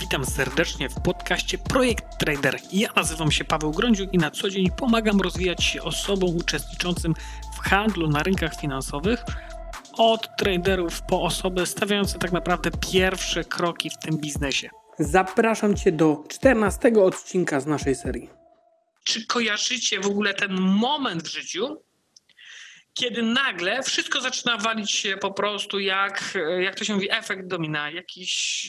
Witam serdecznie w podcaście Projekt Trader. Ja nazywam się Paweł Grądziuk i na co dzień pomagam rozwijać się osobom uczestniczącym w handlu na rynkach finansowych, od traderów po osoby stawiające tak naprawdę pierwsze kroki w tym biznesie. Zapraszam Cię do 14 odcinka z naszej serii. Czy kojarzycie w ogóle ten moment w życiu, kiedy nagle wszystko zaczyna walić się po prostu jak, jak to się mówi, efekt domina, jakiś,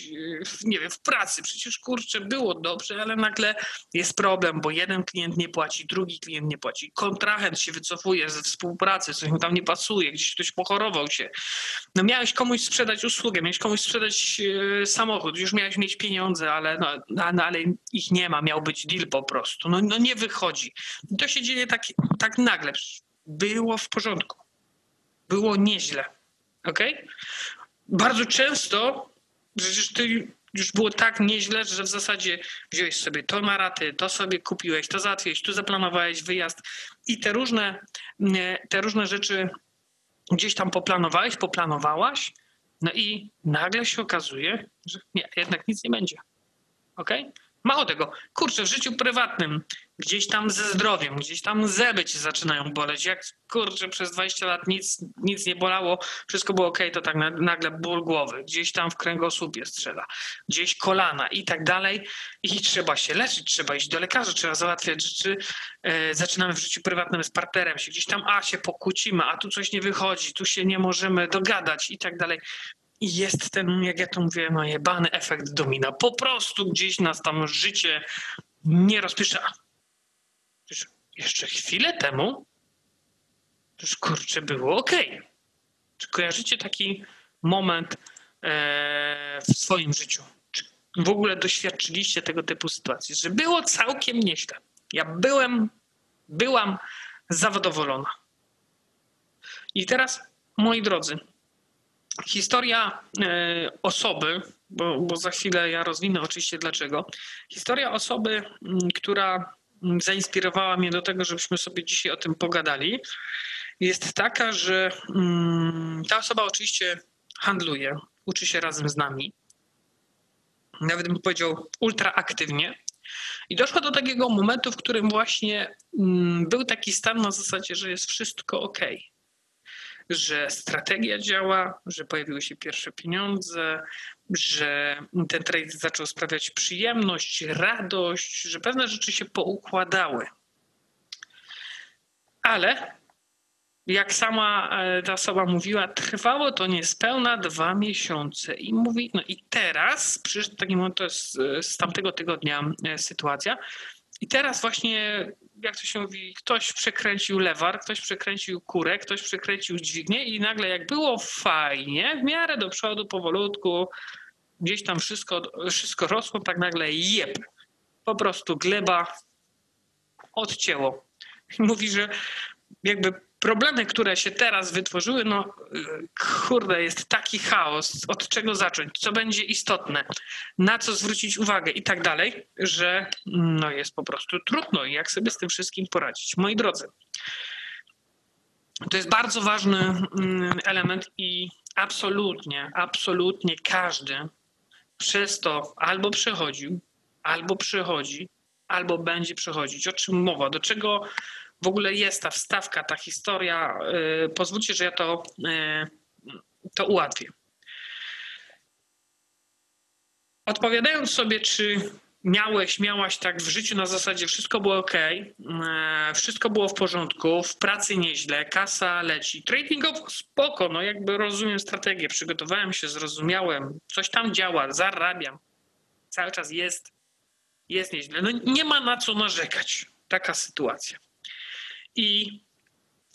nie wiem, w pracy. Przecież kurczę, było dobrze, ale nagle jest problem, bo jeden klient nie płaci, drugi klient nie płaci, kontrahent się wycofuje ze współpracy, coś mu tam nie pasuje, gdzieś ktoś pochorował się. No miałeś komuś sprzedać usługę, miałeś komuś sprzedać e, samochód, już miałeś mieć pieniądze, ale, no, no, ale ich nie ma, miał być deal po prostu. No, no nie wychodzi. To się dzieje tak, tak nagle było w porządku. Było nieźle. Ok? Bardzo często, przecież ty już było tak nieźle, że w zasadzie wziąłeś sobie to na raty, to sobie kupiłeś, to załatwiłeś, tu zaplanowałeś wyjazd i te różne, te różne rzeczy gdzieś tam poplanowałeś, poplanowałaś, no i nagle się okazuje, że nie, jednak nic nie będzie. Ok? Mało tego, kurczę, w życiu prywatnym, gdzieś tam ze zdrowiem, gdzieś tam zęby ci zaczynają boleć. Jak kurczę, przez 20 lat nic, nic nie bolało, wszystko było ok, to tak nagle ból głowy, gdzieś tam w kręgosłupie strzela, gdzieś kolana i tak dalej. I trzeba się leczyć, trzeba iść do lekarza, trzeba załatwiać rzeczy. E, zaczynamy w życiu prywatnym z partnerem się, gdzieś tam, a się pokłócimy, a tu coś nie wychodzi, tu się nie możemy dogadać i tak dalej. I jest ten, jak ja to mówię, no jebany efekt domina. Po prostu gdzieś nas tam życie nie rozpiesza. Jeszcze chwilę temu już kurczę było ok. Czy kojarzycie taki moment e, w swoim życiu? Czy w ogóle doświadczyliście tego typu sytuacji, że było całkiem nieźle? Ja byłem, byłam zadowolona. I teraz, moi drodzy, Historia e, osoby, bo, bo, za chwilę ja rozwinę oczywiście dlaczego. Historia osoby, która zainspirowała mnie do tego, żebyśmy sobie dzisiaj o tym pogadali, jest taka, że ta osoba oczywiście handluje, uczy się razem z nami. Nawet bym powiedział ultra aktywnie. I doszło do takiego momentu, w którym właśnie był taki stan na zasadzie, że jest wszystko ok że strategia działa, że pojawiły się pierwsze pieniądze, że ten trade zaczął sprawiać przyjemność, radość, że pewne rzeczy się poukładały. Ale jak sama e, ta osoba mówiła, trwało to niespełna dwa miesiące. I mówi, no i teraz, przyszedł taki moment, to jest e, z tamtego tygodnia e, sytuacja, i teraz właśnie jak to się mówi, ktoś przekręcił lewar, ktoś przekręcił kurę, ktoś przekręcił dźwignię i nagle jak było fajnie, w miarę do przodu, powolutku, gdzieś tam wszystko, wszystko rosło, tak nagle jeb. Po prostu gleba odcięło. Mówi, że jakby problemy, które się teraz wytworzyły, no kurde, jest taki chaos, od czego zacząć, co będzie istotne, na co zwrócić uwagę i tak dalej, że no jest po prostu trudno i jak sobie z tym wszystkim poradzić. Moi drodzy, to jest bardzo ważny mm, element i absolutnie, absolutnie każdy przez to albo przechodził, albo przechodzi, albo będzie przechodzić. O czym mowa? Do czego w ogóle jest ta wstawka, ta historia. Y, pozwólcie, że ja to, y, to ułatwię. Odpowiadając sobie, czy miałeś, miałaś tak w życiu na zasadzie wszystko było ok, y, wszystko było w porządku, w pracy nieźle, kasa leci, tradingowo spoko, no jakby rozumiem strategię, przygotowałem się, zrozumiałem, coś tam działa, zarabiam, cały czas jest, jest nieźle. No nie ma na co narzekać. Taka sytuacja. I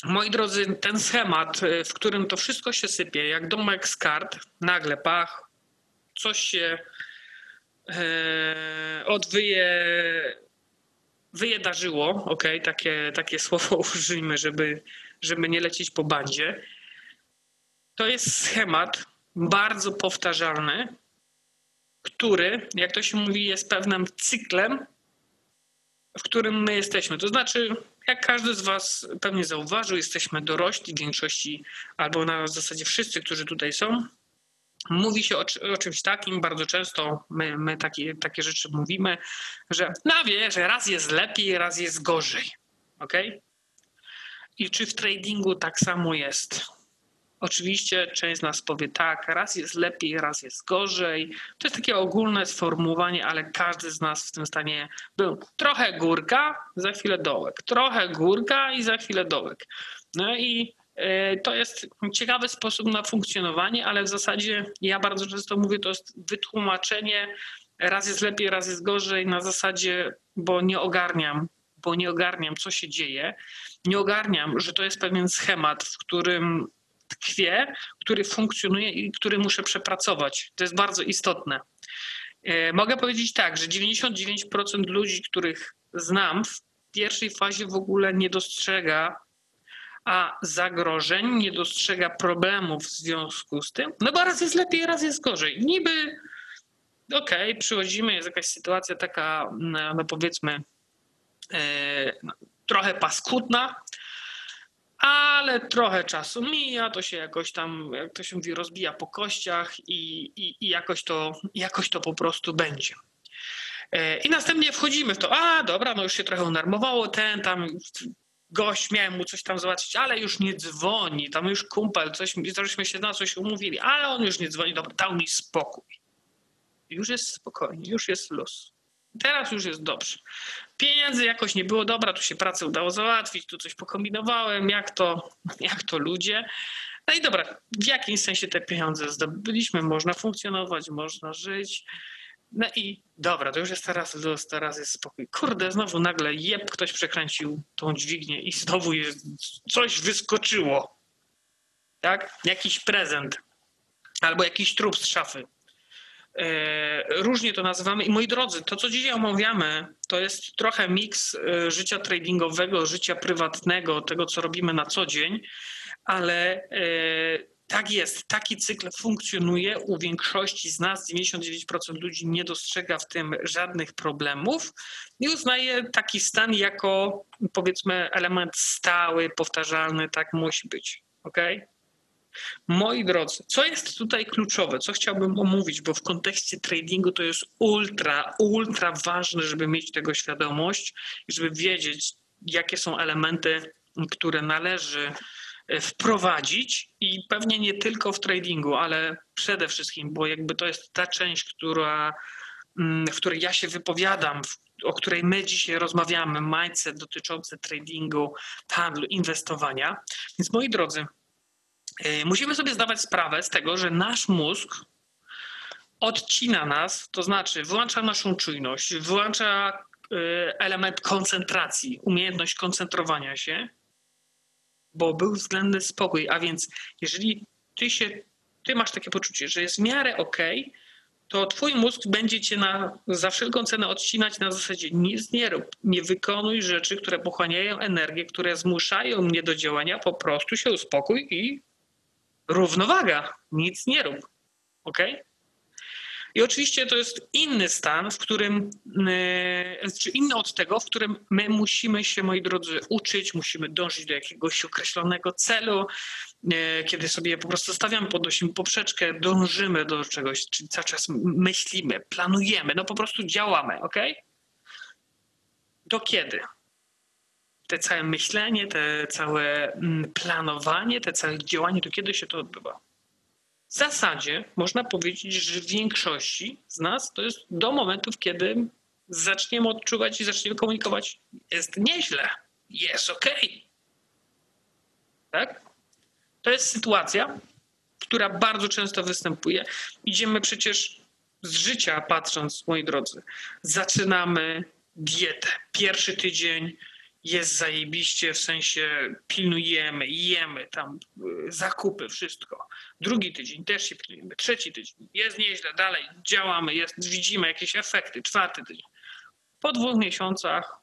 moi drodzy, ten schemat, y, w którym to wszystko się sypie, jak domek z kart, nagle pach, coś się e, odwyje, wyjedarzyło, ok, takie, takie słowo użyjmy, żeby, żeby nie lecieć po bandzie. To jest schemat bardzo powtarzalny, który, jak to się mówi, jest pewnym cyklem, w którym my jesteśmy. To znaczy, jak każdy z Was pewnie zauważył, jesteśmy dorośli w większości, albo na zasadzie wszyscy, którzy tutaj są, Mówi się o, o, czymś takim, bardzo często my, my takie, takie rzeczy mówimy, że no wie, że raz jest lepiej, raz jest gorzej. ok? I czy w tradingu tak samo jest? Oczywiście część z nas powie tak, raz jest lepiej, raz jest gorzej. To jest takie ogólne sformułowanie, ale każdy z nas w tym stanie był trochę górka, za chwilę dołek, trochę górka i za chwilę dołek. No i e, to jest ciekawy sposób na funkcjonowanie, ale w zasadzie ja bardzo często mówię, to jest wytłumaczenie raz jest lepiej, raz jest gorzej na zasadzie, bo nie ogarniam, bo nie ogarniam, co się dzieje. Nie ogarniam, że to jest pewien schemat, w którym tkwie, który funkcjonuje i który muszę przepracować. To jest bardzo istotne. E, mogę powiedzieć tak, że 99% ludzi, których znam, w pierwszej fazie w ogóle nie dostrzega a zagrożeń, nie dostrzega problemów w związku z tym, no bo raz jest lepiej, raz jest gorzej. Niby okej, okay, przychodzimy, jest jakaś sytuacja taka, no, no powiedzmy, no, trochę paskudna, ale trochę czasu mija, to się jakoś tam, jak to się mówi, rozbija po kościach i, i, i jakoś, to, jakoś to po prostu będzie. E, I następnie wchodzimy w to, a dobra, no już się trochę unarmowało, ten tam gość, miałem mu coś tam załatwić, ale już nie dzwoni, tam już kumpel, coś, żeśmy się na coś umówili, ale on już nie dzwoni, dobra, dał mi spokój. Już jest spokojnie, już jest luz. Teraz już jest dobrze. Pieniędzy jakoś nie było dobra, tu się pracę udało załatwić, tu coś pokombinowałem, jak to, jak to ludzie. No i dobra, w jakimś sensie te pieniądze zdobyliśmy, można funkcjonować, można żyć. No i dobra, to już jest teraz luz, teraz jest spokój. Kurde, znowu nagle jeb, ktoś przekręcił tą dźwignię i znowu jest, coś wyskoczyło. Tak? Jakiś prezent. Albo jakiś trup z szafy. E, różnie to nazywamy. I moi drodzy, to co dzisiaj omawiamy, to jest trochę miks e, życia tradingowego, życia prywatnego, tego co robimy na co dzień, ale e, tak jest, taki cykl funkcjonuje. U większości z nas, 99% ludzi nie dostrzega w tym żadnych problemów i uznaje taki stan jako powiedzmy element stały, powtarzalny, tak musi być. Okay? Moi drodzy, co jest tutaj kluczowe, co chciałbym omówić, bo w kontekście tradingu to jest ultra, ultra ważne, żeby mieć tego świadomość i żeby wiedzieć, jakie są elementy, które należy e, wprowadzić i pewnie nie tylko w tradingu, ale przede wszystkim, bo jakby to jest ta część, która, mm, w której ja się wypowiadam, o której my dzisiaj rozmawiamy, mindset dotyczący tradingu, handlu, inwestowania. Więc moi drodzy, musimy sobie zdawać sprawę z tego, że nasz mózg odcina nas, to znaczy wyłącza naszą czujność, wyłącza e, element koncentracji, umiejętność koncentrowania się, bo był względny spokój. A więc jeżeli ty się, ty masz takie poczucie, że jest w miarę ok, to twój mózg będzie cię na, za wszelką cenę odcinać na zasadzie nic nie rób, nie wykonuj rzeczy, które pochłaniają energię, które zmuszają mnie do działania, po prostu się uspokój i równowaga, nic nie rób. Ok? I oczywiście to jest inny stan, w którym, e, czy inny od tego, w którym my musimy się, moi drodzy, uczyć, musimy dążyć do jakiegoś określonego celu, e, kiedy sobie po prostu stawiamy, podnosimy poprzeczkę, dążymy do czegoś, czyli cały czas myślimy, planujemy, no po prostu działamy, ok? Do kiedy? Te całe myślenie, te całe mm, planowanie, te całe działanie, to kiedy się to odbywa? W zasadzie można powiedzieć, że w większości z nas to jest do momentów, kiedy zaczniemy odczuwać i zaczniemy komunikować, jest nieźle, jest ok. Tak? To jest sytuacja, która bardzo często występuje. Idziemy przecież z życia patrząc, moi drodzy. Zaczynamy dietę. Pierwszy tydzień jest zajebiście, w sensie pilnujemy, jemy tam y, zakupy, wszystko. Drugi tydzień też się pilnujemy, trzeci tydzień jest nieźle, dalej działamy, jest, widzimy jakieś efekty, czwarty tydzień. Po dwóch miesiącach,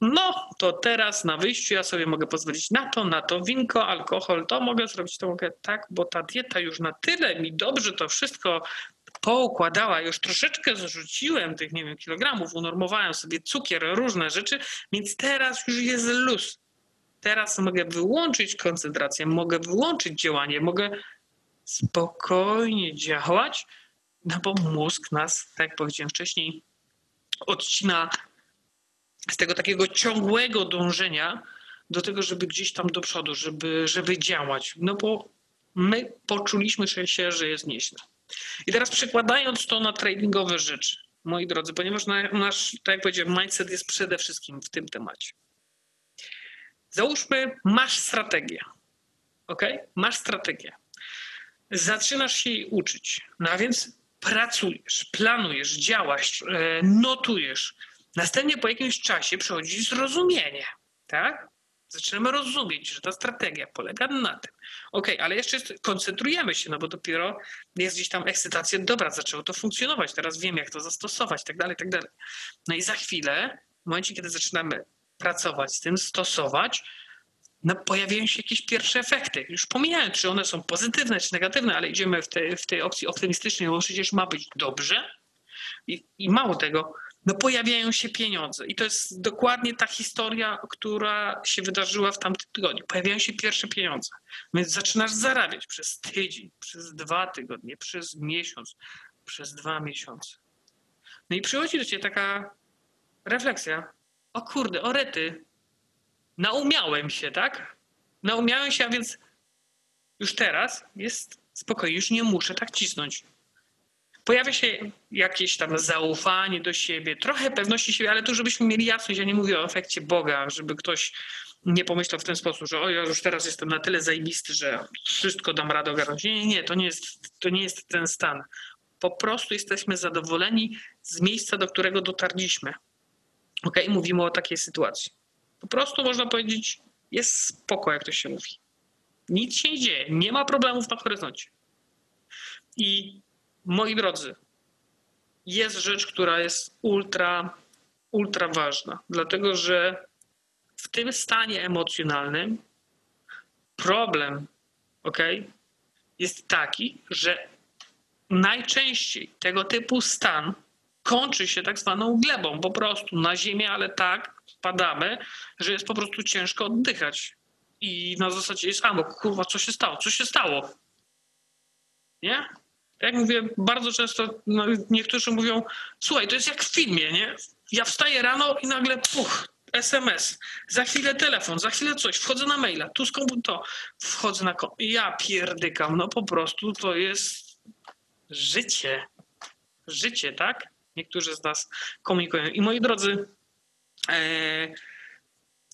no to teraz na wyjściu ja sobie mogę pozwolić na to, na to, winko, alkohol, to mogę zrobić, to mogę tak, bo ta dieta już na tyle mi dobrze to wszystko poukładała, już troszeczkę zrzuciłem tych, nie wiem, kilogramów, unormowałem sobie cukier, różne rzeczy, więc teraz już jest luz. Teraz mogę wyłączyć koncentrację, mogę wyłączyć działanie, mogę spokojnie działać, no bo mózg nas, tak jak powiedziałem wcześniej, odcina z tego takiego ciągłego dążenia do tego, żeby gdzieś tam do przodu, żeby, żeby działać. No bo my poczuliśmy się, że jest nieźle. I teraz przekładając to na tradingowe rzeczy, moi drodzy, ponieważ nasz, tak jak powiedziałem, mindset jest przede wszystkim w tym temacie. Załóżmy, masz strategię. Ok? Masz strategię. Zaczynasz się jej uczyć. No a więc pracujesz, planujesz, działasz, e, notujesz. Następnie po jakimś czasie przychodzi zrozumienie. Tak? Zaczynamy rozumieć, że ta strategia polega na tym. Ok, ale jeszcze koncentrujemy się, no bo dopiero jest gdzieś tam ekscytacja. Dobra, zaczęło to funkcjonować, teraz wiem, jak to zastosować, tak dalej, tak dalej. No i za chwilę, w momencie, kiedy zaczynamy pracować z tym, stosować, no pojawiają się jakieś pierwsze efekty. Już pomijając, czy one są pozytywne, czy negatywne, ale idziemy w, te, w tej opcji optymistycznej, bo przecież ma być dobrze. I, I mało tego, no pojawiają się pieniądze. I to jest dokładnie ta historia, która się wydarzyła w tamtym tygodniu. Pojawiają się pierwsze pieniądze. Więc zaczynasz zarabiać przez tydzień, przez dwa tygodnie, przez miesiąc, przez dwa miesiące. No i przychodzi do ciebie taka refleksja. O kurde, o rety. Naumiałem się, tak? Naumiałem się, a więc już teraz jest spokojnie, już nie muszę tak cisnąć. Pojawia się jakieś tam zaufanie do siebie, trochę pewności siebie, ale tu, żebyśmy mieli jasność, ja nie mówię o efekcie Boga, żeby ktoś nie pomyślał w ten sposób, że o, ja już teraz jestem na tyle zajebisty, że wszystko dam radę ogarnąć. Nie, nie, nie, to nie jest, to nie jest ten stan. Po prostu jesteśmy zadowoleni z miejsca, do którego dotarliśmy. Ok, mówimy o takiej sytuacji. Po prostu można powiedzieć, jest spoko, jak to się mówi. Nic się nie dzieje, nie ma problemów na horyzoncie. I moi drodzy, jest rzecz, która jest ultra, ultra ważna, dlatego że w tym stanie emocjonalnym problem, ok, jest taki, że najczęściej tego typu stan kończy się tak zwaną glebą, po prostu na ziemię, ale tak padamy, że jest po prostu ciężko oddychać. I na zasadzie jest amok, kurwa, co się stało? Co się stało? Nie? Jak mówię, bardzo często no, niektórzy mówią, słuchaj, to jest jak w filmie, nie? Ja wstaję rano i nagle puch, SMS, za chwilę telefon, za chwilę coś, wchodzę na maila, tu z to, wchodzę na komputer. Ja pierdykam, no po prostu to jest życie. Życie, tak? Niektórzy z nas komunikują. I moi drodzy, e,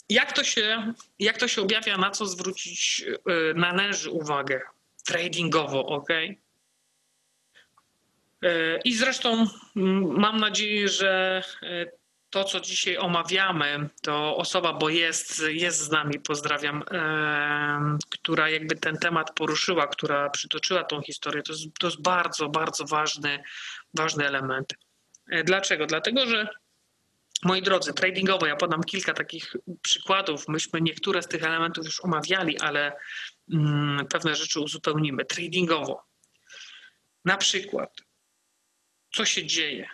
jak to się, jak to się objawia, na co zwrócić e, należy uwagę tradingowo, ok? E, I zresztą mam nadzieję, że to, co dzisiaj omawiamy, to osoba, bo jest, jest z nami, pozdrawiam, która jakby ten temat poruszyła, która przytoczyła tą historię, to jest, to jest bardzo, bardzo ważny, ważny element. E, dlaczego? Dlatego, że moi drodzy, tradingowo, ja podam kilka takich przykładów. Myśmy niektóre z tych elementów już omawiali, ale mm, pewne rzeczy uzupełnimy. Tradingowo. Na przykład, co się dzieje?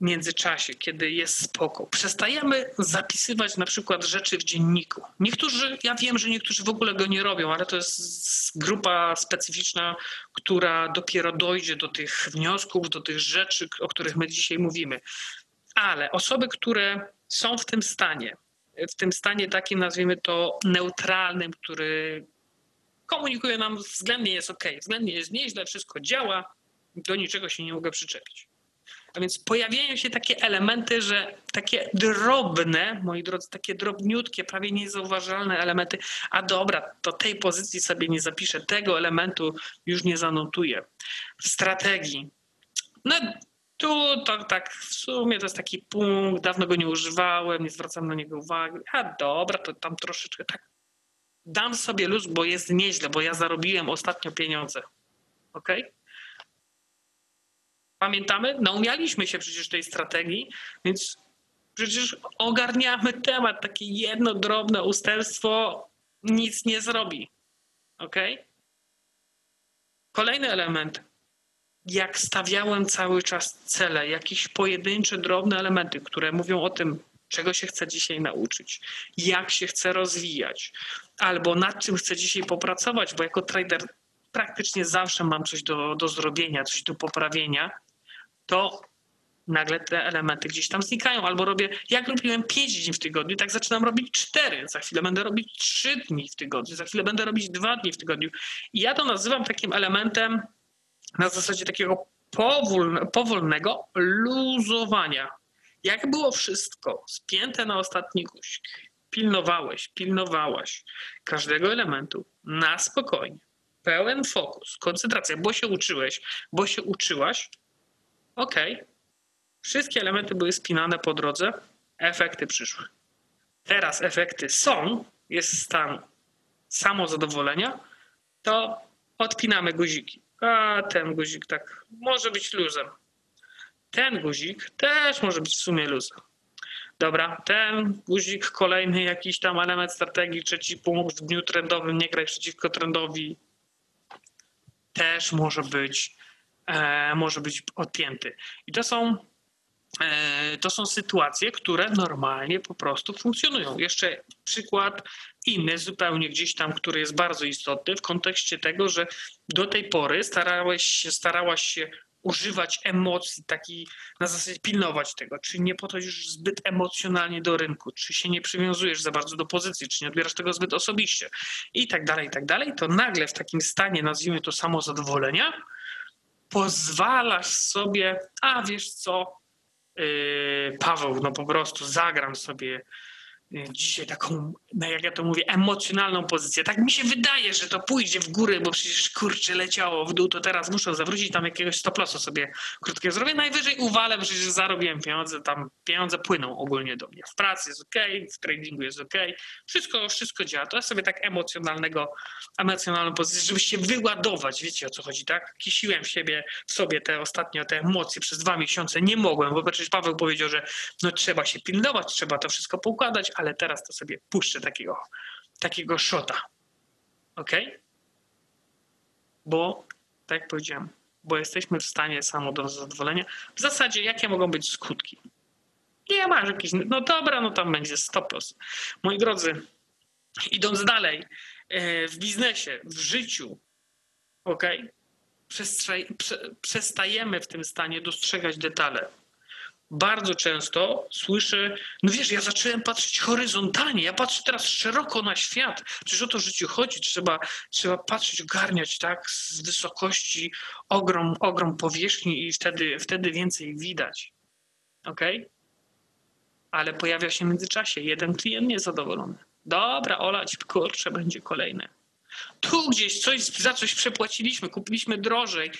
międzyczasie, kiedy jest spoko. Przestajemy zapisywać na przykład rzeczy w dzienniku. Niektórzy, ja wiem, że niektórzy w ogóle go nie robią, ale to jest grupa specyficzna, która dopiero dojdzie do tych wniosków, do tych rzeczy, o których my dzisiaj mówimy. Ale osoby, które są w tym stanie, w tym stanie takim, nazwijmy to neutralnym, który komunikuje nam względnie jest ok, względnie jest nieźle, wszystko działa, do niczego się nie mogę przyczepić. A więc pojawiają się takie elementy, że takie drobne, moi drodzy, takie drobniutkie, prawie niezauważalne elementy, a dobra, to tej pozycji sobie nie zapiszę, tego elementu już nie zanotuję. W strategii. No tu to tak w sumie to jest taki punkt, dawno go nie używałem, nie zwracam na niego uwagi. A dobra, to tam troszeczkę tak dam sobie luz, bo jest nieźle, bo ja zarobiłem ostatnio pieniądze. Okej? Okay? Pamiętamy? Naumialiśmy się przecież tej strategii, więc przecież ogarniamy temat. Takie jedno drobne ustępstwo nic nie zrobi. Ok? Kolejny element. Jak stawiałem cały czas cele, jakieś pojedyncze, drobne elementy, które mówią o tym, czego się chcę dzisiaj nauczyć, jak się chcę rozwijać, albo nad czym chcę dzisiaj popracować, bo jako trader praktycznie zawsze mam coś do, do zrobienia, coś do poprawienia, to nagle te elementy gdzieś tam znikają. Albo robię, jak robiłem 5 dni w tygodniu, tak zaczynam robić 4. Za chwilę będę robić 3 dni w tygodniu, za chwilę będę robić 2 dni w tygodniu. I ja to nazywam takim elementem na zasadzie takiego powolnego luzowania. Jak było wszystko spięte na ostatni guzik, pilnowałeś, pilnowałaś każdego elementu na spokojnie, pełen fokus, koncentracja, bo się uczyłeś, bo się uczyłaś, ok, wszystkie elementy były spinane po drodze, efekty przyszły. Teraz efekty są, jest stan samozadowolenia, to odpinamy guziki. A ten guzik tak może być luzem. Ten guzik też może być w sumie luzem. Dobra, ten guzik, kolejny jakiś tam element strategii, trzeci punkt w dniu trendowym, nie graj przeciwko trendowi, też może być, może być odpięty. I to są, e, to są sytuacje, które normalnie po prostu funkcjonują. Jeszcze przykład inny, zupełnie gdzieś tam, który jest bardzo istotny w kontekście tego, że do tej pory starałeś się, starałaś się używać emocji, taki na zasadzie pilnować tego, czy nie podchodzisz zbyt emocjonalnie do rynku, czy się nie przywiązujesz za bardzo do pozycji, czy nie odbierasz tego zbyt osobiście? I tak dalej, i tak dalej, to nagle w takim stanie, nazwijmy to samozadowolenia, pozwalasz sobie, a wiesz co, yy, Paweł, no po prostu zagram sobie dzisiaj taką, no jak ja to mówię, emocjonalną pozycję. Tak mi się wydaje, że to pójdzie w górę, bo przecież kurczę leciało w dół, to teraz muszę zawrócić tam jakiegoś stoplosu sobie krótkie zrobię. Najwyżej uwalę, przecież zarobiłem pieniądze, tam pieniądze płyną ogólnie do mnie. W pracy jest ok, w tradingu jest ok, wszystko, wszystko działa. To jest sobie tak emocjonalnego, emocjonalną pozycję, żeby się wyładować. Wiecie o co chodzi, tak? Kisiłem siebie, sobie te ostatnio te emocje przez dwa miesiące, nie mogłem, bo przecież Paweł powiedział, że no trzeba się pilnować, trzeba to wszystko poukładać, ale teraz to sobie puszczę takiego, takiego shota. Ok? Bo, tak jak powiedziałem, bo jesteśmy w stanie samo do zadowolenia. W zasadzie, jakie mogą być skutki? Nie masz jakiś, no dobra, no tam będzie 100%. Moi drodzy, idąc dalej, e, w biznesie, w życiu, ok? Przestajemy w tym stanie dostrzegać detale bardzo często słyszę, no wiesz, ja zacząłem patrzeć horyzontalnie, ja patrzę teraz szeroko na świat. Przecież o to życiu chodzi, trzeba, trzeba patrzeć, ogarniać tak z wysokości ogrom, ogrom powierzchni i wtedy, wtedy więcej widać. Ok? Ale pojawia się w międzyczasie jeden klient niezadowolony. Dobra, olać, kurczę, będzie kolejne. Tu gdzieś coś, za coś przepłaciliśmy, kupiliśmy drożej,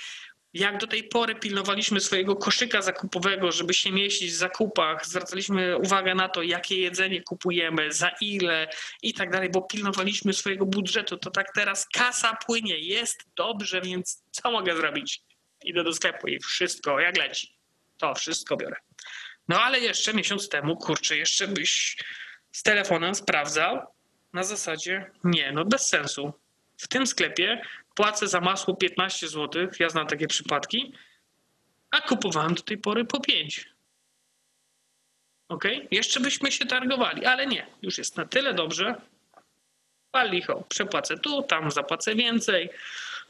jak do tej pory pilnowaliśmy swojego koszyka zakupowego, żeby się mieścić w zakupach, zwracaliśmy uwagę na to, jakie jedzenie kupujemy, za ile i tak dalej, bo pilnowaliśmy swojego budżetu, to tak teraz kasa płynie, jest dobrze, więc co mogę zrobić? Idę do sklepu i wszystko, jak leci. To wszystko biorę. No ale jeszcze miesiąc temu, kurczę, jeszcze byś z telefonem sprawdzał na zasadzie, nie, no bez sensu. W tym sklepie płacę za masło 15 zł, ja znam takie przypadki, a kupowałem do tej pory po 5. Ok? Jeszcze byśmy się targowali, ale nie. Już jest na tyle dobrze. Pal licho, przepłacę tu, tam zapłacę więcej.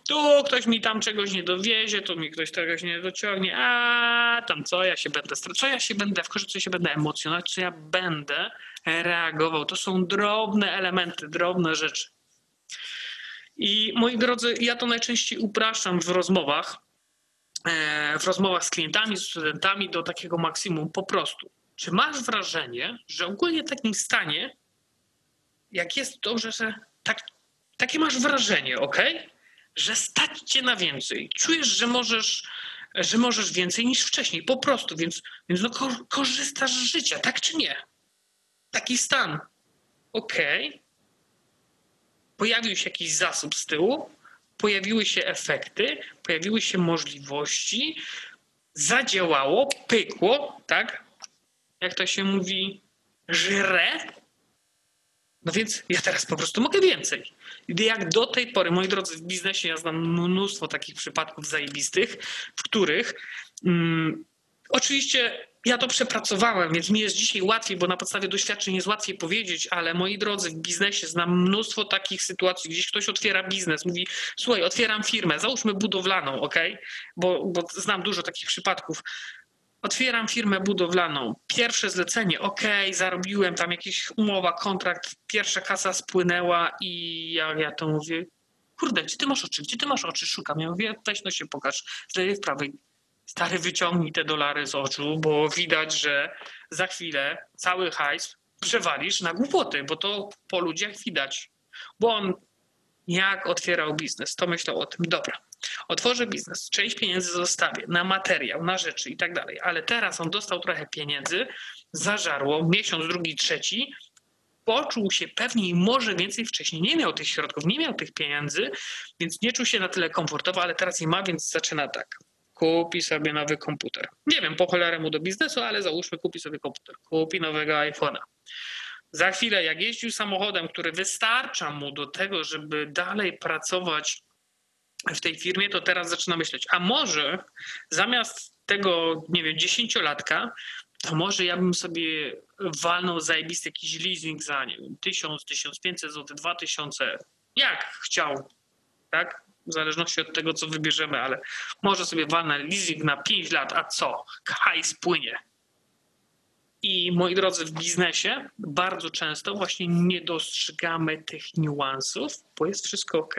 Tu ktoś mi tam czegoś nie dowiezie, tu mi ktoś czegoś nie dociągnie, a tam co ja się będę, co ja się będę, w co się będę emocjonować, co ja będę reagował. To są drobne elementy, drobne rzeczy. I moi drodzy, ja to najczęściej upraszczam w rozmowach, e, w rozmowach z klientami, z studentami do takiego maksimum po prostu. Czy masz wrażenie, że ogólnie w takim stanie, jak jest dobrze, że tak, takie masz wrażenie, ok? Że stać cię na więcej. Czujesz, że możesz, że możesz więcej niż wcześniej, po prostu, więc, więc no, korzystasz z życia, tak czy nie? Taki stan. Okej, okay pojawił się jakiś zasób z tyłu, pojawiły się efekty, pojawiły się możliwości, zadziałało, pykło, tak? Jak to się mówi, żre. No więc ja teraz po prostu mogę więcej. Jak do tej pory, moi drodzy, w biznesie ja znam mnóstwo takich przypadków zajebistych, w których mm, oczywiście ja to przepracowałem, więc mi jest dzisiaj łatwiej, bo na podstawie doświadczeń jest łatwiej powiedzieć, ale moi drodzy, w biznesie znam mnóstwo takich sytuacji, gdzieś ktoś otwiera biznes, mówi, słuchaj, otwieram firmę, załóżmy budowlaną, ok? Bo, bo znam dużo takich przypadków. Otwieram firmę budowlaną, pierwsze zlecenie, ok, zarobiłem tam jakiś umowa, kontrakt, pierwsza kasa spłynęła i ja, ja to mówię, kurde, gdzie ty masz oczy, gdzie ty masz oczy, szukam. Ja mówię, weź no się pokaż, z lewej w prawej, stary wyciągnij te dolary z oczu, bo widać, że za chwilę cały hajs przewalisz na głupoty, bo to po ludziach widać. Bo on jak otwierał biznes, to myślał o tym, dobra, otworzę biznes, część pieniędzy zostawię na materiał, na rzeczy i tak dalej, ale teraz on dostał trochę pieniędzy, zażarło, miesiąc, drugi, trzeci, poczuł się pewniej, może więcej wcześniej nie miał tych środków, nie miał tych pieniędzy, więc nie czuł się na tyle komfortowo, ale teraz je ma, więc zaczyna tak kupi sobie nowy komputer. Nie wiem, po cholerę mu do biznesu, ale załóżmy, kupi sobie komputer, kupi nowego iPhone'a. Za chwilę, jak jeździł samochodem, który wystarcza mu do tego, żeby dalej pracować w tej firmie, to teraz zaczyna myśleć, a może zamiast tego, nie wiem, dziesięciolatka, to może ja bym sobie walnął zajebisty jakiś leasing za, nie wiem, 1000, 1500 zł, 2000, jak chciał, tak? W zależności od tego, co wybierzemy, ale może sobie walnę leasing na 5 lat, a co? Hajs płynie. I moi drodzy, w biznesie bardzo często właśnie nie dostrzegamy tych niuansów, bo jest wszystko ok.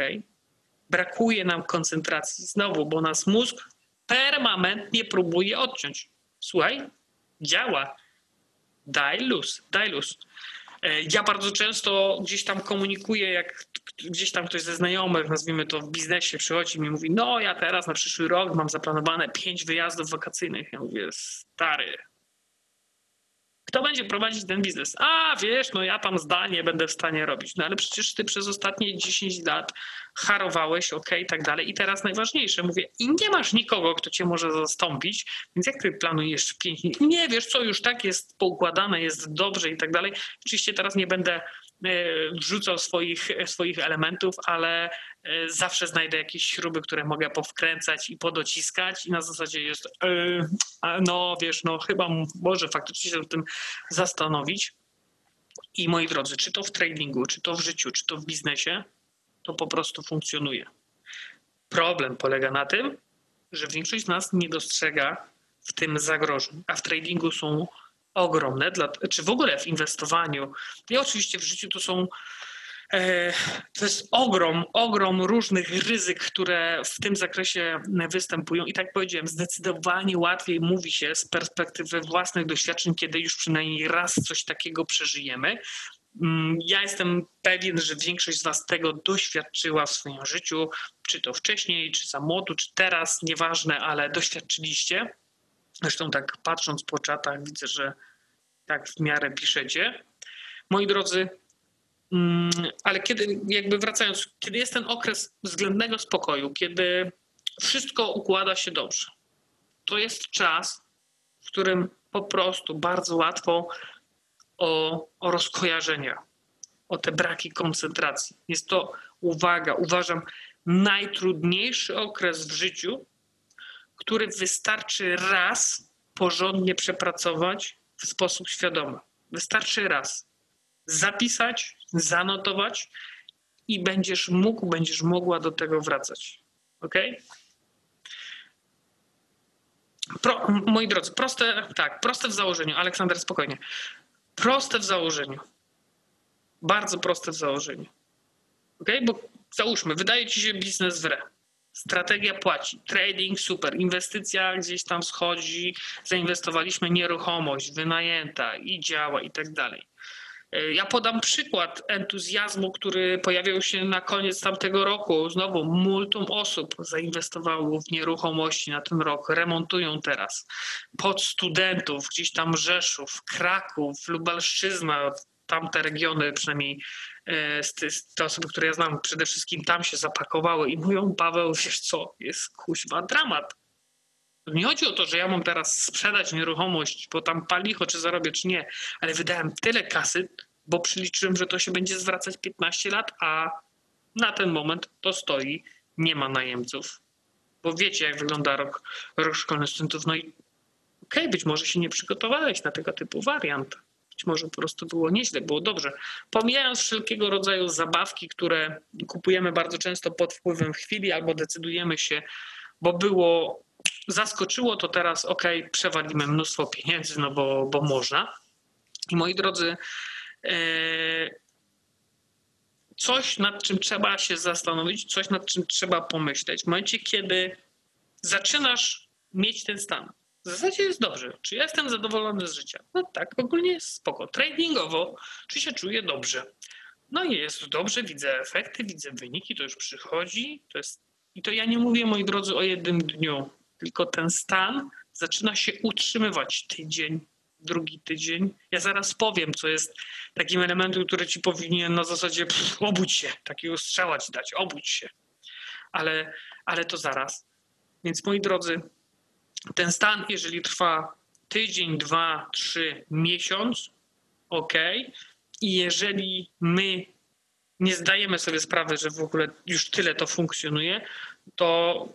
Brakuje nam koncentracji znowu, bo nas mózg permanentnie próbuje odciąć. Słuchaj, działa. Daj luz, daj luz. E, ja bardzo często gdzieś tam komunikuję, jak gdzieś tam ktoś ze znajomych, nazwijmy to w biznesie, przychodzi i mi mówi, no ja teraz na przyszły rok mam zaplanowane pięć wyjazdów wakacyjnych. Ja mówię, stary, kto będzie prowadzić ten biznes? A wiesz, no ja tam zdanie będę w stanie robić. No ale przecież ty przez ostatnie 10 lat harowałeś, ok, i tak dalej. I teraz najważniejsze, mówię, i nie masz nikogo, kto cię może zastąpić, więc jak ty planujesz 5 dni? Nie wiesz, co już tak jest poukładane, jest dobrze i tak dalej. Oczywiście teraz nie będę wrzucał swoich, swoich elementów, ale e, zawsze znajdę jakieś śruby, które mogę powkręcać i podociskać i na zasadzie jest e, no wiesz, no chyba może faktycznie się nad tym zastanowić. I moi drodzy, czy to w tradingu, czy to w życiu, czy to w biznesie, to po prostu funkcjonuje. Problem polega na tym, że większość z nas nie dostrzega w tym zagrożeń, a w tradingu są ogromne, dla, czy w ogóle w inwestowaniu. I oczywiście w życiu to są e, to jest ogrom, ogrom różnych ryzyk, które w tym zakresie występują. I tak powiedziałem, zdecydowanie łatwiej mówi się z perspektywy własnych doświadczeń, kiedy już przynajmniej raz coś takiego przeżyjemy. Mm, ja jestem pewien, że większość z Was tego doświadczyła w swoim życiu, czy to wcześniej, czy za młodu, czy teraz, nieważne, ale doświadczyliście. Zresztą tak patrząc po czatach widzę, że tak w miarę piszecie. Moi drodzy, mm, ale kiedy, jakby wracając, kiedy jest ten okres względnego spokoju, kiedy wszystko układa się dobrze, to jest czas, w którym po prostu bardzo łatwo o, o rozkojarzenia, o te braki koncentracji. Jest to, uwaga, uważam, najtrudniejszy okres w życiu, który wystarczy raz porządnie przepracować w sposób świadomy. Wystarczy raz zapisać, zanotować i będziesz mógł, będziesz mogła do tego wracać. Ok? Pro, moi drodzy, proste, tak, proste w założeniu. Aleksander, spokojnie. Proste w założeniu. Bardzo proste w założeniu. Ok? Bo załóżmy, wydaje ci się biznes w re Strategia płaci, trading super, inwestycja gdzieś tam schodzi, zainwestowaliśmy nieruchomość, wynajęta i działa i tak dalej. E, ja podam przykład entuzjazmu, który pojawiał się na koniec tamtego roku. Znowu multum osób zainwestowało w nieruchomości na ten rok, remontują teraz. Pod studentów, gdzieś tam Rzeszów, Kraków, Lubelszczyzna, tamte regiony przynajmniej te osoby, które ja znam, przede wszystkim tam się zapakowały i mówią, Paweł, wiesz co, jest kuźwa dramat. Nie chodzi o to, że ja mam teraz sprzedać nieruchomość, bo tam palicho, czy zarobię, czy nie, ale wydałem tyle kasy, bo przyliczyłem, że to się będzie zwracać 15 lat, a na ten moment to stoi, nie ma najemców. Bo wiecie, jak wygląda rok, rok szkolny studentów. No i Okej, okay, być może się nie przygotowałeś na tego typu wariant. Być może po prostu było nieźle, było dobrze. Pomijając wszelkiego rodzaju zabawki, które kupujemy bardzo często pod wpływem chwili albo decydujemy się, bo było, zaskoczyło, to teraz ok, przewalimy mnóstwo pieniędzy, no bo, bo można. I moi drodzy, e, coś nad czym trzeba się zastanowić, coś nad czym trzeba pomyśleć. W momencie, kiedy zaczynasz mieć ten stan, w zasadzie jest dobrze. Czy ja jestem zadowolony z życia? No tak, ogólnie jest spoko. Tradingowo, czy się czuję dobrze? No jest dobrze, widzę efekty, widzę wyniki, to już przychodzi. To jest... I to ja nie mówię, moi drodzy, o jednym dniu, tylko ten stan zaczyna się utrzymywać tydzień, drugi tydzień. Ja zaraz powiem, co jest takim elementem, który ci powinien na zasadzie pff, obudź się, takiego strzała ci dać, obudź się. Ale, ale to zaraz. Więc moi drodzy, ten stan, jeżeli trwa tydzień, dwa, trzy, miesiąc, ok. I jeżeli my nie zdajemy sobie sprawy, że w ogóle już tyle to funkcjonuje, to,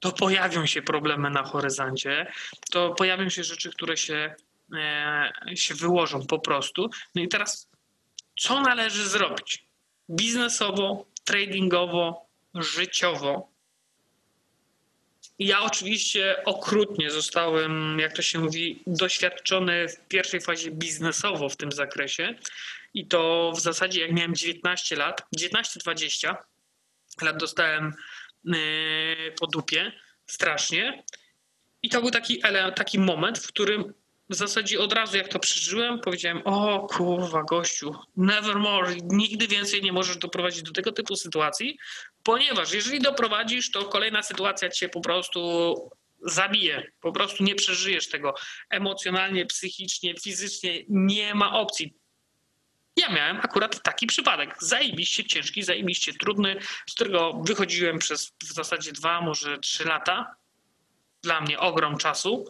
to pojawią się problemy na horyzoncie, to pojawią się rzeczy, które się, e, się wyłożą po prostu. No i teraz, co należy zrobić? Biznesowo, tradingowo, życiowo, ja oczywiście okrutnie zostałem, jak to się mówi, doświadczony w pierwszej fazie biznesowo w tym zakresie. I to w zasadzie jak miałem 19 lat, 19-20 lat dostałem e, po dupie strasznie. I to był taki, taki moment, w którym w zasadzie od razu jak to przeżyłem, powiedziałem, o kurwa gościu, nevermore, nigdy więcej nie możesz doprowadzić do tego typu sytuacji, ponieważ jeżeli doprowadzisz, to kolejna sytuacja cię po prostu zabije. Po prostu nie przeżyjesz tego emocjonalnie, psychicznie, fizycznie. Nie ma opcji. Ja miałem akurat taki przypadek. Zajebiście ciężki, zajebiście trudny, z którego wychodziłem przez w zasadzie dwa, może trzy lata. Dla mnie ogrom czasu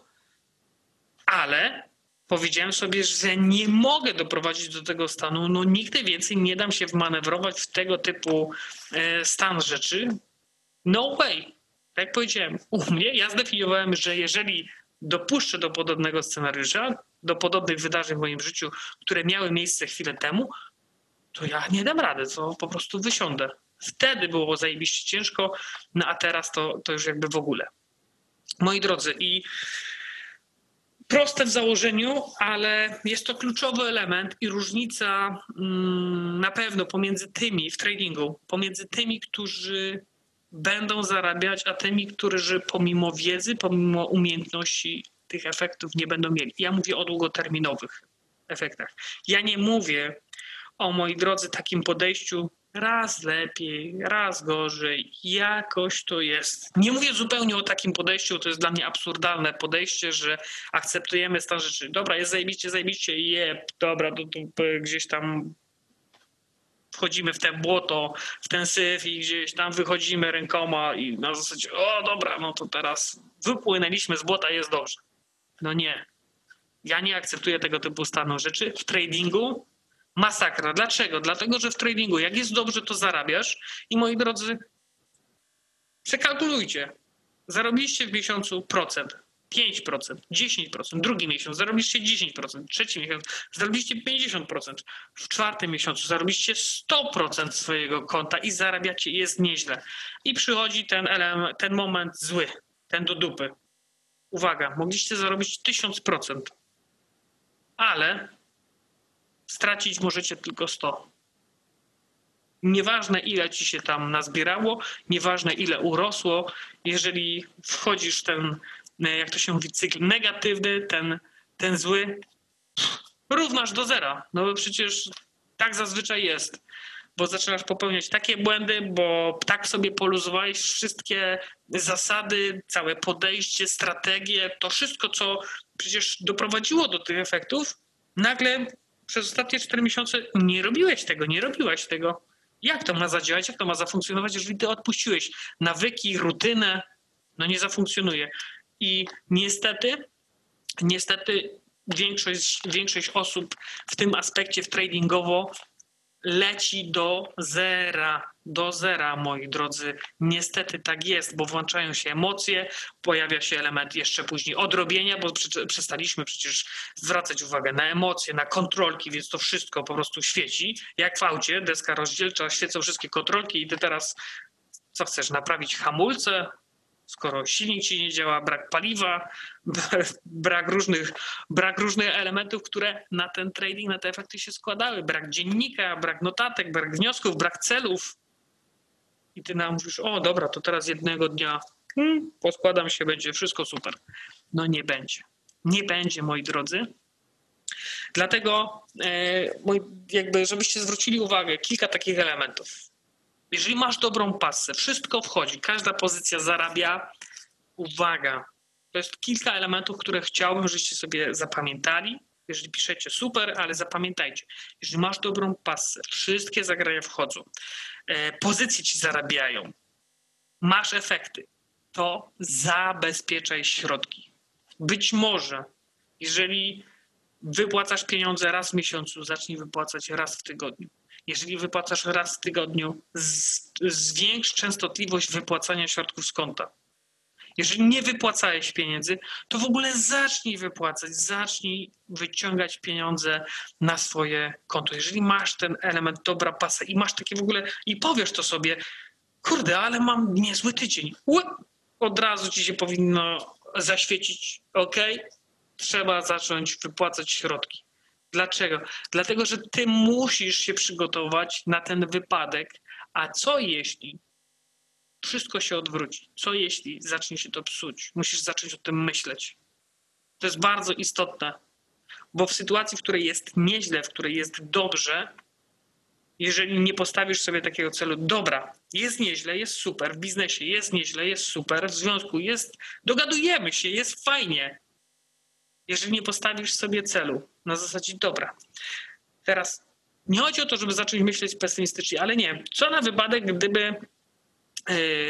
ale powiedziałem sobie, że nie mogę doprowadzić do tego stanu. No nigdy więcej nie dam się wmanewrować w tego typu e, stan rzeczy. No way. Tak powiedziałem, u mnie ja zdefiniowałem, że jeżeli dopuszczę do podobnego scenariusza, do podobnych wydarzeń w moim życiu, które miały miejsce chwilę temu, to ja nie dam rady, to po prostu wysiądę. Wtedy było zajebiście ciężko, no a teraz to, to już jakby w ogóle. Moi drodzy, i proste w założeniu, ale jest to kluczowy element i różnica mm, na pewno pomiędzy tymi w tradingu, pomiędzy tymi, którzy będą zarabiać, a tymi, którzy pomimo wiedzy, pomimo umiejętności tych efektów nie będą mieli. Ja mówię o długoterminowych efektach. Ja nie mówię o, moi drodzy, takim podejściu raz lepiej, raz gorzej, jakoś to jest. Nie mówię zupełnie o takim podejściu, to jest dla mnie absurdalne podejście, że akceptujemy stan rzeczy. Dobra, jest zajebiście, zajebiście, je, dobra, to, to gdzieś tam wchodzimy w te błoto, w ten syf i gdzieś tam wychodzimy rękoma i na zasadzie, o dobra, no to teraz wypłynęliśmy z błota, jest dobrze. No nie. Ja nie akceptuję tego typu stanu rzeczy. W tradingu Masakra. Dlaczego? Dlatego, że w tradingu, jak jest dobrze, to zarabiasz. I moi drodzy, przekalkulujcie. Zarobiliście w miesiącu procent. 5%, 10%, drugi miesiąc zarobiliście 10%, trzeci miesiąc zarobiliście 50%, w czwartym miesiącu zarobiliście 100% swojego konta i zarabiacie, jest nieźle. I przychodzi ten, element, ten moment zły, ten do dupy. Uwaga, mogliście zarobić 1000%, ale stracić możecie tylko 100. Nieważne ile ci się tam nazbierało, nieważne ile urosło, jeżeli wchodzisz w ten, jak to się mówi, cykl negatywny, ten, ten zły, równasz do zera. No bo przecież tak zazwyczaj jest bo zaczynasz popełniać takie błędy, bo tak sobie poluzowałeś wszystkie zasady, całe podejście, strategie, to wszystko, co przecież doprowadziło do tych efektów, nagle przez ostatnie 4 miesiące nie robiłeś tego, nie robiłaś tego. Jak to ma zadziałać, jak to ma zafunkcjonować, jeżeli ty odpuściłeś nawyki, rutynę, no nie zafunkcjonuje. I niestety, niestety większość, większość osób w tym aspekcie w tradingowo leci do zera. Do zera, moi drodzy. Niestety tak jest, bo włączają się emocje, pojawia się element jeszcze później odrobienia, bo przestaliśmy przecież zwracać uwagę na emocje, na kontrolki, więc to wszystko po prostu świeci. Jak w aucie, deska rozdzielcza, świecą wszystkie kontrolki i ty teraz co chcesz, naprawić hamulce, skoro silnik ci nie działa, brak paliwa, brak różnych, brak różnych elementów, które na ten trading, na te efekty się składały. Brak dziennika, brak notatek, brak wniosków, brak celów. I ty nam mówisz, o dobra, to teraz jednego dnia hmm, poskładam się, będzie wszystko super. No nie będzie. Nie będzie, moi drodzy. Dlatego, e, jakby, żebyście zwrócili uwagę, kilka takich elementów. Jeżeli masz dobrą pasę, wszystko wchodzi, każda pozycja zarabia. Uwaga, to jest kilka elementów, które chciałbym, żebyście sobie zapamiętali. Jeżeli piszecie super, ale zapamiętajcie, jeżeli masz dobrą pasę, wszystkie zagraje wchodzą, e, pozycje ci zarabiają, masz efekty, to zabezpieczaj środki. Być może, jeżeli wypłacasz pieniądze raz w miesiącu, zacznij wypłacać raz w tygodniu. Jeżeli wypłacasz raz w tygodniu, zwiększ częstotliwość wypłacania środków z konta. Jeżeli nie wypłacałeś pieniędzy, to w ogóle zacznij wypłacać, zacznij wyciągać pieniądze na swoje konto. Jeżeli masz ten element dobra pasa i masz takie w ogóle i powiesz to sobie, kurde, ale mam niezły tydzień. Od razu ci się powinno zaświecić, ok? Trzeba zacząć wypłacać środki. Dlaczego? Dlatego, że ty musisz się przygotować na ten wypadek, a co jeśli wszystko się odwróci? Co jeśli zacznie się to psuć? Musisz zacząć o tym myśleć. To jest bardzo istotne, bo w sytuacji, w której jest nieźle, w której jest dobrze, jeżeli nie postawisz sobie takiego celu, dobra, jest nieźle, jest super, w biznesie jest nieźle, jest super, w związku jest, dogadujemy się, jest fajnie. Jeżeli nie postawisz sobie celu na zasadzie, dobra, teraz nie chodzi o to, żeby zacząć myśleć pesymistycznie, ale nie. Co na wypadek, gdyby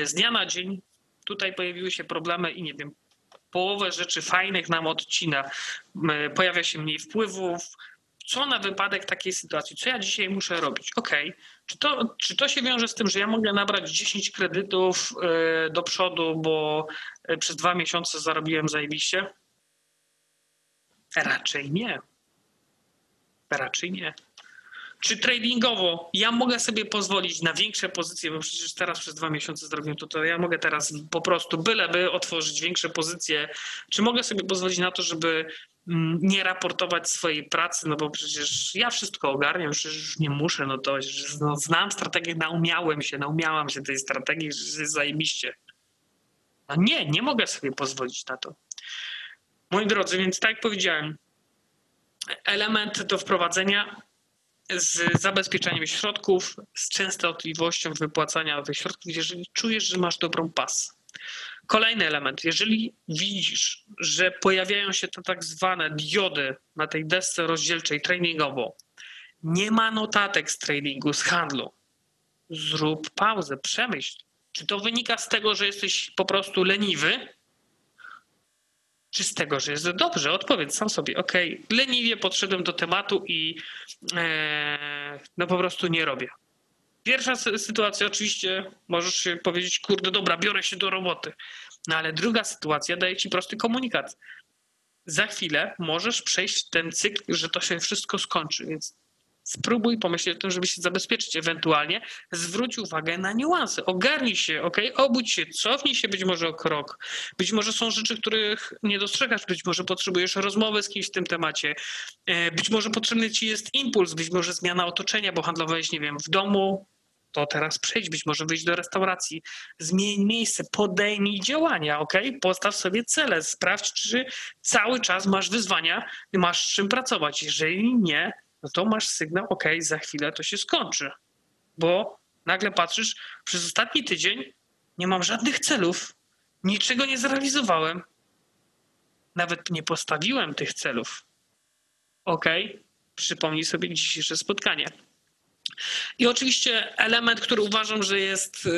z dnia na dzień tutaj pojawiły się problemy i nie wiem, połowę rzeczy fajnych nam odcina, pojawia się mniej wpływów. Co na wypadek takiej sytuacji? Co ja dzisiaj muszę robić? Ok, czy to, czy to się wiąże z tym, że ja mogę nabrać 10 kredytów e, do przodu, bo e, przez dwa miesiące zarobiłem zajebiście? Raczej nie. Raczej nie czy tradingowo ja mogę sobie pozwolić na większe pozycje, bo przecież teraz przez dwa miesiące zrobiłem to, to ja mogę teraz po prostu byleby otworzyć większe pozycje, czy mogę sobie pozwolić na to, żeby mm, nie raportować swojej pracy, no bo przecież ja wszystko ogarniam, przecież nie muszę, no to no, znam strategię, naumiałem się, naumiałam się tej strategii, że jest zajebiście. No nie, nie mogę sobie pozwolić na to. Moi drodzy, więc tak jak powiedziałem, element do wprowadzenia z zabezpieczeniem środków, z częstotliwością wypłacania tych środków, jeżeli czujesz, że masz dobrą pas. Kolejny element, jeżeli widzisz, że pojawiają się te tak zwane diody na tej desce rozdzielczej tradingowo, nie ma notatek z tradingu, z handlu, zrób pauzę, przemyśl. Czy to wynika z tego, że jesteś po prostu leniwy, czy z tego, że jest dobrze? Odpowiedz sam sobie, ok, leniwie podszedłem do tematu i e, no po prostu nie robię. Pierwsza sytuacja oczywiście możesz powiedzieć, kurde, dobra, biorę się do roboty. No ale druga sytuacja daje ci prosty komunikat. Za chwilę możesz przejść ten cykl, że to się wszystko skończy, więc spróbuj pomyśleć o tym, żeby się zabezpieczyć. Ewentualnie zwróć uwagę na niuanse. Ogarnij się, ok? Obudź się, cofnij się być może o krok. Być może są rzeczy, których nie dostrzegasz, być może potrzebujesz rozmowy z kimś w tym temacie. E, być może potrzebny ci jest impuls, być może zmiana otoczenia, bo handlowałeś, nie wiem, w domu, to teraz przejdź, być może wyjść do restauracji, zmień miejsce, podejmij działania, ok? Postaw sobie cele, sprawdź, czy cały czas masz wyzwania, masz czym pracować. Jeżeli nie, no to masz sygnał, ok, za chwilę to się skończy. Bo nagle patrzysz, przez ostatni tydzień nie mam żadnych celów, niczego nie zrealizowałem, nawet nie postawiłem tych celów. Ok, przypomnij sobie dzisiejsze spotkanie. I oczywiście element, który uważam, że jest y,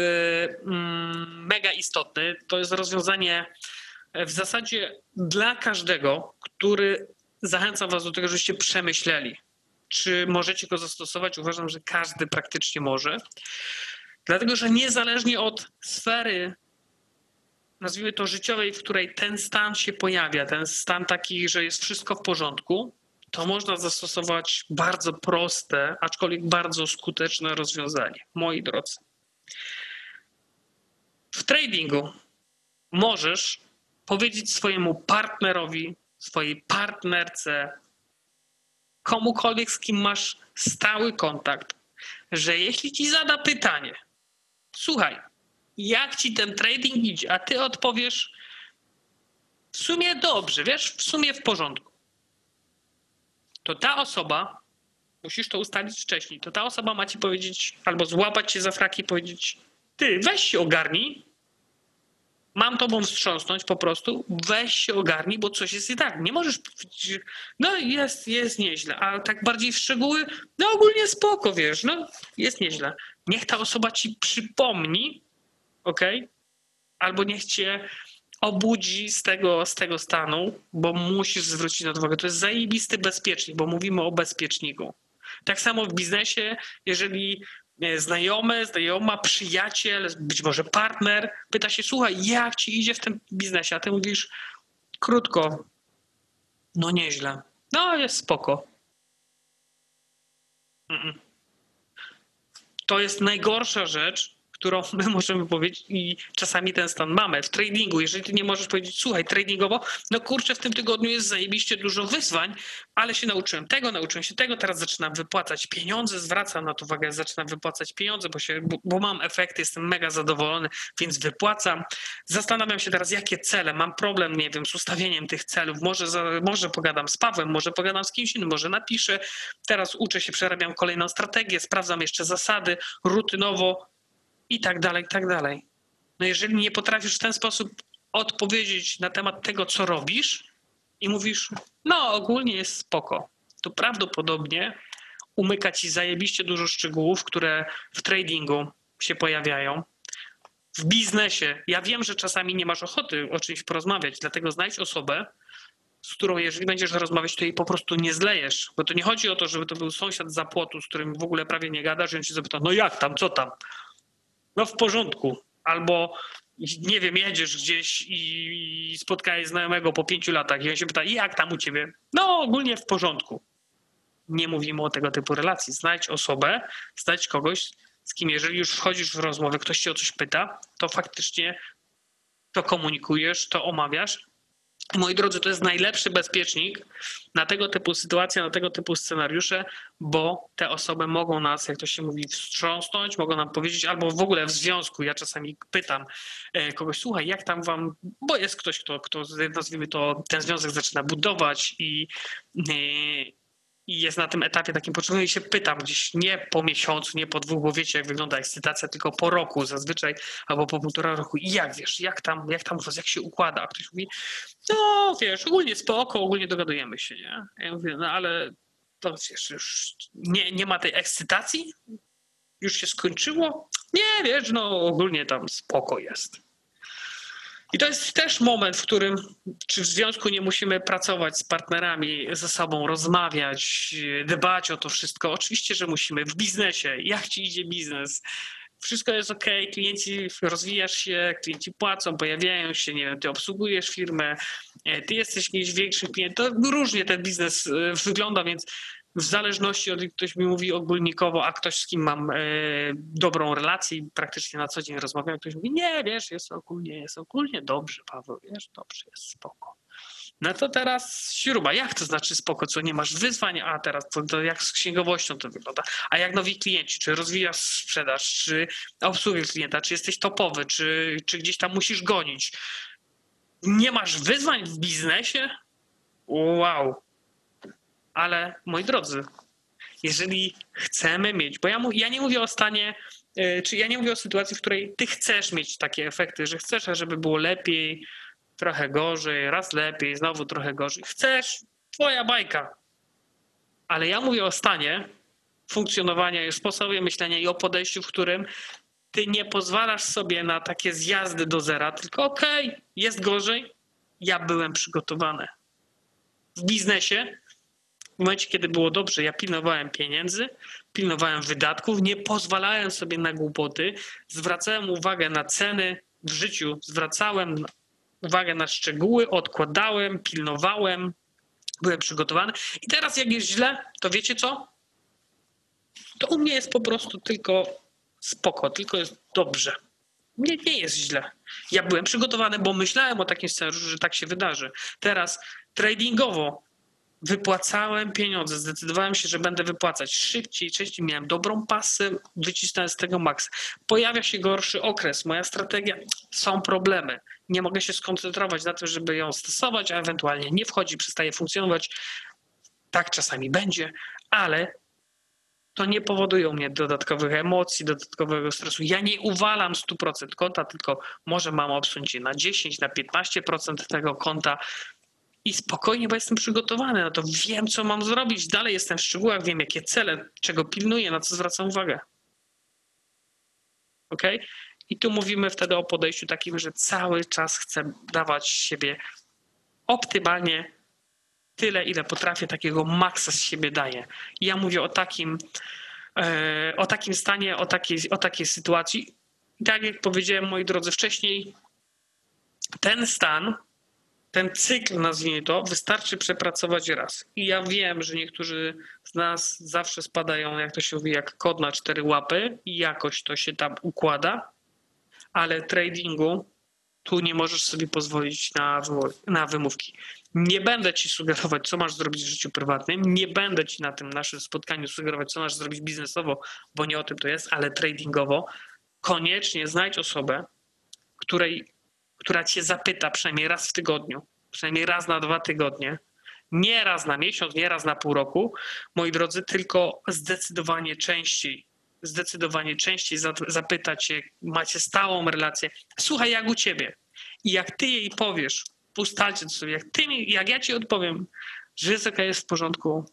mm, mega istotny, to jest rozwiązanie w zasadzie dla każdego, który zachęca Was do tego, żebyście przemyśleli czy możecie go zastosować? Uważam, że każdy praktycznie może. Dlatego, że niezależnie od sfery, nazwijmy to życiowej, w której ten stan się pojawia, ten stan taki, że jest wszystko w porządku, to można zastosować bardzo proste, aczkolwiek bardzo skuteczne rozwiązanie. Moi drodzy. W tradingu możesz powiedzieć swojemu partnerowi, swojej partnerce, komukolwiek, z kim masz stały kontakt, że jeśli ci zada pytanie, słuchaj, jak ci ten trading idzie, a ty odpowiesz w sumie dobrze, wiesz, w sumie w porządku, to ta osoba, musisz to ustalić wcześniej, to ta osoba ma ci powiedzieć, albo złapać cię za fraki i powiedzieć, ty weź się ogarnij, mam tobą wstrząsnąć po prostu, weź się ogarnij, bo coś jest i tak. Nie możesz powiedzieć, no jest, jest nieźle, a tak bardziej w szczegóły, no ogólnie spoko, wiesz, no jest nieźle. Niech ta osoba ci przypomni, ok? Albo niech cię obudzi z tego, z tego stanu, bo musisz zwrócić na to uwagę. To jest zajebisty bezpiecznik, bo mówimy o bezpieczniku. Tak samo w biznesie, jeżeli znajomy, znajoma, przyjaciel, być może partner pyta się, słuchaj, jak ci idzie w tym biznesie? A ty mówisz, krótko, no nieźle. No jest spoko. To jest najgorsza rzecz, którą my możemy powiedzieć i czasami ten stan mamy. W tradingu, jeżeli ty nie możesz powiedzieć, słuchaj, tradingowo, no kurczę, w tym tygodniu jest zajebiście dużo wyzwań, ale się nauczyłem tego, nauczyłem się tego, teraz zaczynam wypłacać pieniądze, zwracam na to uwagę, zaczynam wypłacać pieniądze, bo, się, bo, bo mam efekty, jestem mega zadowolony, więc wypłacam. Zastanawiam się teraz, jakie cele, mam problem, nie wiem, z ustawieniem tych celów, może, za, może pogadam z Pawłem, może pogadam z kimś innym, może napiszę, teraz uczę się, przerabiam kolejną strategię, sprawdzam jeszcze zasady, rutynowo i tak dalej, i tak dalej. No jeżeli nie potrafisz w ten sposób odpowiedzieć na temat tego, co robisz i mówisz, no ogólnie jest spoko, to prawdopodobnie umyka ci zajebiście dużo szczegółów, które w tradingu się pojawiają. W biznesie, ja wiem, że czasami nie masz ochoty o czymś porozmawiać, dlatego znajdź osobę, z którą jeżeli będziesz rozmawiać, to jej po prostu nie zlejesz. Bo to nie chodzi o to, żeby to był sąsiad za płotu, z którym w ogóle prawie nie gadasz i on się zapyta, no jak tam, co tam? No w porządku. Albo nie wiem, jedziesz gdzieś i spotkałeś znajomego po pięciu latach i on się pyta, jak tam u ciebie? No ogólnie w porządku. Nie mówimy o tego typu relacji. Znajdź osobę, znajdź kogoś, z kim jeżeli już wchodzisz w rozmowę, ktoś cię o coś pyta, to faktycznie to komunikujesz, to omawiasz Moi drodzy, to jest najlepszy bezpiecznik na tego typu sytuacje, na tego typu scenariusze, bo te osoby mogą nas, jak to się mówi, wstrząsnąć, mogą nam powiedzieć, albo w ogóle w związku. Ja czasami pytam e, kogoś, słuchaj, jak tam wam, bo jest ktoś, kto, kto nazwijmy to, ten związek zaczyna budować i, e, i jest na tym etapie takim początkowym i się pytam gdzieś nie po miesiącu, nie po dwóch, bo wiecie jak wygląda ekscytacja, tylko po roku zazwyczaj albo po półtora roku i jak wiesz, jak tam, jak tam jak się układa, a ktoś mówi, no wiesz, ogólnie spoko, ogólnie dogadujemy się, nie? Ja mówię, no ale to wiesz, już nie, nie ma tej ekscytacji? Już się skończyło? Nie, wiesz, no ogólnie tam spoko jest. I to jest też moment, w którym czy w związku nie musimy pracować z partnerami, ze sobą, rozmawiać, dbać o to wszystko. Oczywiście, że musimy. W biznesie, jak ci idzie biznes? Wszystko jest ok, klienci, rozwijasz się, klienci płacą, pojawiają się, nie wiem, ty obsługujesz firmę, e, ty jesteś jakiś większy klient. To różnie ten biznes e, wygląda, więc w zależności od ktoś mi mówi ogólnikowo, a ktoś z kim mam e, dobrą relację i praktycznie na co dzień rozmawiam, ktoś mówi, nie, wiesz, jest ogólnie, jest ogólnie dobrze, Paweł, wiesz, dobrze, jest spoko. No to teraz śruba, jak to znaczy spoko, co nie masz wyzwań, a teraz to, to jak z księgowością to wygląda, a jak nowi klienci, czy rozwijasz sprzedaż, czy obsługę klienta, czy jesteś topowy, czy, czy gdzieś tam musisz gonić. Nie masz wyzwań w biznesie? Wow, ale moi drodzy, jeżeli chcemy mieć, bo ja, ja nie mówię o stanie, e, czy ja nie mówię o sytuacji, w której ty chcesz mieć takie efekty, że chcesz, żeby było lepiej, trochę gorzej, raz lepiej, znowu trochę gorzej. Chcesz, twoja bajka. Ale ja mówię o stanie funkcjonowania i sposobie myślenia i o podejściu, w którym ty nie pozwalasz sobie na takie zjazdy do zera, tylko okej, okay, jest gorzej, ja byłem przygotowany. W biznesie W momencie, kiedy było dobrze, ja pilnowałem pieniędzy, pilnowałem wydatków, nie pozwalałem sobie na głupoty, zwracałem uwagę na ceny w życiu, zwracałem uwagę na szczegóły, odkładałem, pilnowałem, byłem przygotowany. I teraz, jak jest źle, to wiecie co? To u mnie jest po prostu tylko spoko, tylko jest dobrze. Nie, nie jest źle. Ja byłem przygotowany, bo myślałem o takim scenariuszu, że tak się wydarzy. Teraz tradingowo wypłacałem pieniądze, zdecydowałem się, że będę wypłacać szybciej, częściej miałem dobrą pasę, wycisnąłem z tego maks. Pojawia się gorszy okres, moja strategia, są problemy. Nie mogę się skoncentrować na tym, żeby ją stosować, a ewentualnie nie wchodzi, przestaje funkcjonować. Tak czasami będzie, ale to nie powoduje u mnie dodatkowych emocji, dodatkowego stresu. Ja nie uwalam 100% konta, tylko może mam obsunąć na 10, na 15% tego konta i spokojnie, bo jestem przygotowany na to. Wiem, co mam zrobić. Dalej jestem w szczegółach, wiem, jakie cele, czego pilnuję, na co zwracam uwagę. Ok? I tu mówimy wtedy o podejściu takim, że cały czas chcę dawać siebie optymalnie tyle, ile potrafię, takiego maksa z siebie daję. I ja mówię o takim, e, o takim stanie, o takiej, o takiej sytuacji. I tak jak powiedziałem, moi drodzy, wcześniej, ten stan, ten cykl, nazwijmy to, wystarczy przepracować raz. I ja wiem, że niektórzy z nas zawsze spadają, jak to się mówi, jak kod na cztery łapy i jakoś to się tam układa, ale tradingu tu nie możesz sobie pozwolić na, na wymówki. Nie będę ci sugerować, co masz zrobić w życiu prywatnym, nie będę ci na tym naszym spotkaniu sugerować, co masz zrobić biznesowo, bo nie o tym to jest, ale tradingowo. Koniecznie znajdź osobę, której, która cię zapyta przynajmniej raz w tygodniu, przynajmniej raz na dwa tygodnie, nie raz na miesiąc, nie raz na pół roku, moi drodzy, tylko zdecydowanie częściej zdecydowanie częściej zapytać macie stałą relację. Słuchaj, jak u ciebie? I jak ty jej powiesz, ustalcie sobie, jak, ty jak ja ci odpowiem, że ok, jest w porządku,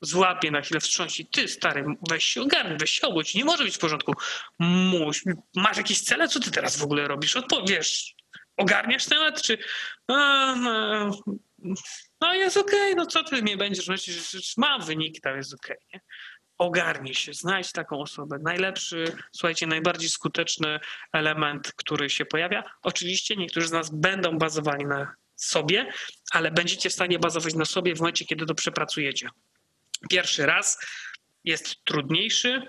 złapie na chwilę wstrząsi, ty stary, weź się ogarnij, weź się obudź, nie może być w porządku. Muś, masz jakieś cele, co ty teraz w ogóle robisz? Odpowiesz, ogarniasz temat, czy a, no, no jest okej, okay, no co ty mnie będziesz myśleć, mam wyniki, tam jest okej, okay, ogarnij się, znajdź taką osobę. Najlepszy, słuchajcie, najbardziej skuteczny element, który się pojawia. Oczywiście niektórzy z nas będą bazowali na sobie, ale będziecie w stanie bazować na sobie w momencie, kiedy to przepracujecie. Pierwszy raz jest trudniejszy,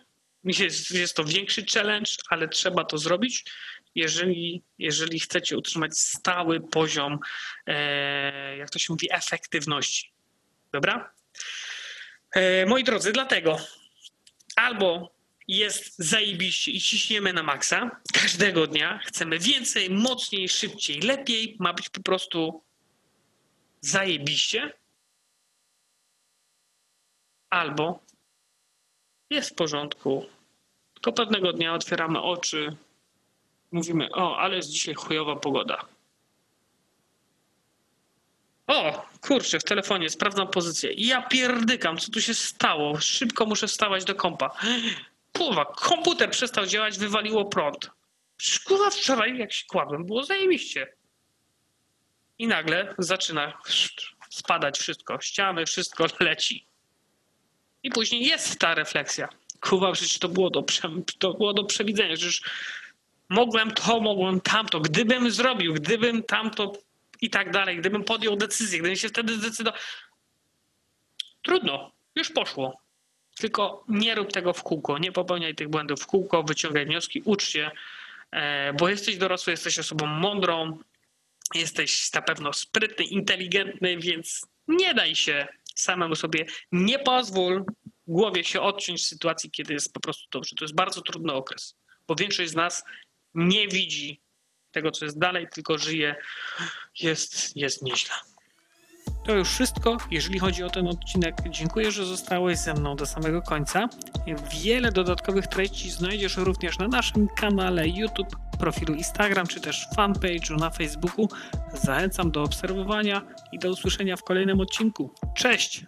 jest, jest to większy challenge, ale trzeba to zrobić, jeżeli, jeżeli chcecie utrzymać stały poziom, e, jak to się mówi, efektywności. Dobra? E, moi drodzy, dlatego albo jest zajebiście i ciśniemy na maksa każdego dnia, chcemy więcej, mocniej, szybciej, lepiej, ma być po prostu zajebiście, albo jest w porządku, tylko pewnego dnia otwieramy oczy, mówimy, o, ale jest dzisiaj chujowa pogoda. O, kurczę, w telefonie, sprawdzam pozycję. Ja pierdykam, co tu się stało? Szybko muszę wstawać do kompa. Kurwa, komputer przestał działać, wywaliło prąd. Kurwa, wczoraj jak się kładłem, było zajebiście. I nagle zaczyna spadać wszystko, ściany, wszystko leci. I później jest ta refleksja. Kurwa, przecież to było do, to było do przewidzenia. Przecież mogłem to, mogłem tamto. Gdybym zrobił, gdybym tamto i tak dalej. Gdybym podjął decyzję, gdybym się wtedy zdecydował. Trudno, już poszło. Tylko nie rób tego w kółko, nie popełniaj tych błędów w kółko, wyciągaj wnioski, ucz się, e, bo jesteś dorosły, jesteś osobą mądrą, jesteś na pewno sprytny, inteligentny, więc nie daj się samemu sobie, nie pozwól głowie się odciąć w sytuacji, kiedy jest po prostu dobrze. To jest bardzo trudny okres, bo większość z nas nie widzi tego, co jest dalej, tylko żyje, jest, jest nieźle. To już wszystko, jeżeli chodzi o ten odcinek. Dziękuję, że zostałeś ze mną do samego końca. Wiele dodatkowych treści znajdziesz również na naszym kanale YouTube, profilu Instagram czy też fanpage'u na Facebooku. Zachęcam do obserwowania i do usłyszenia w kolejnym odcinku. Cześć!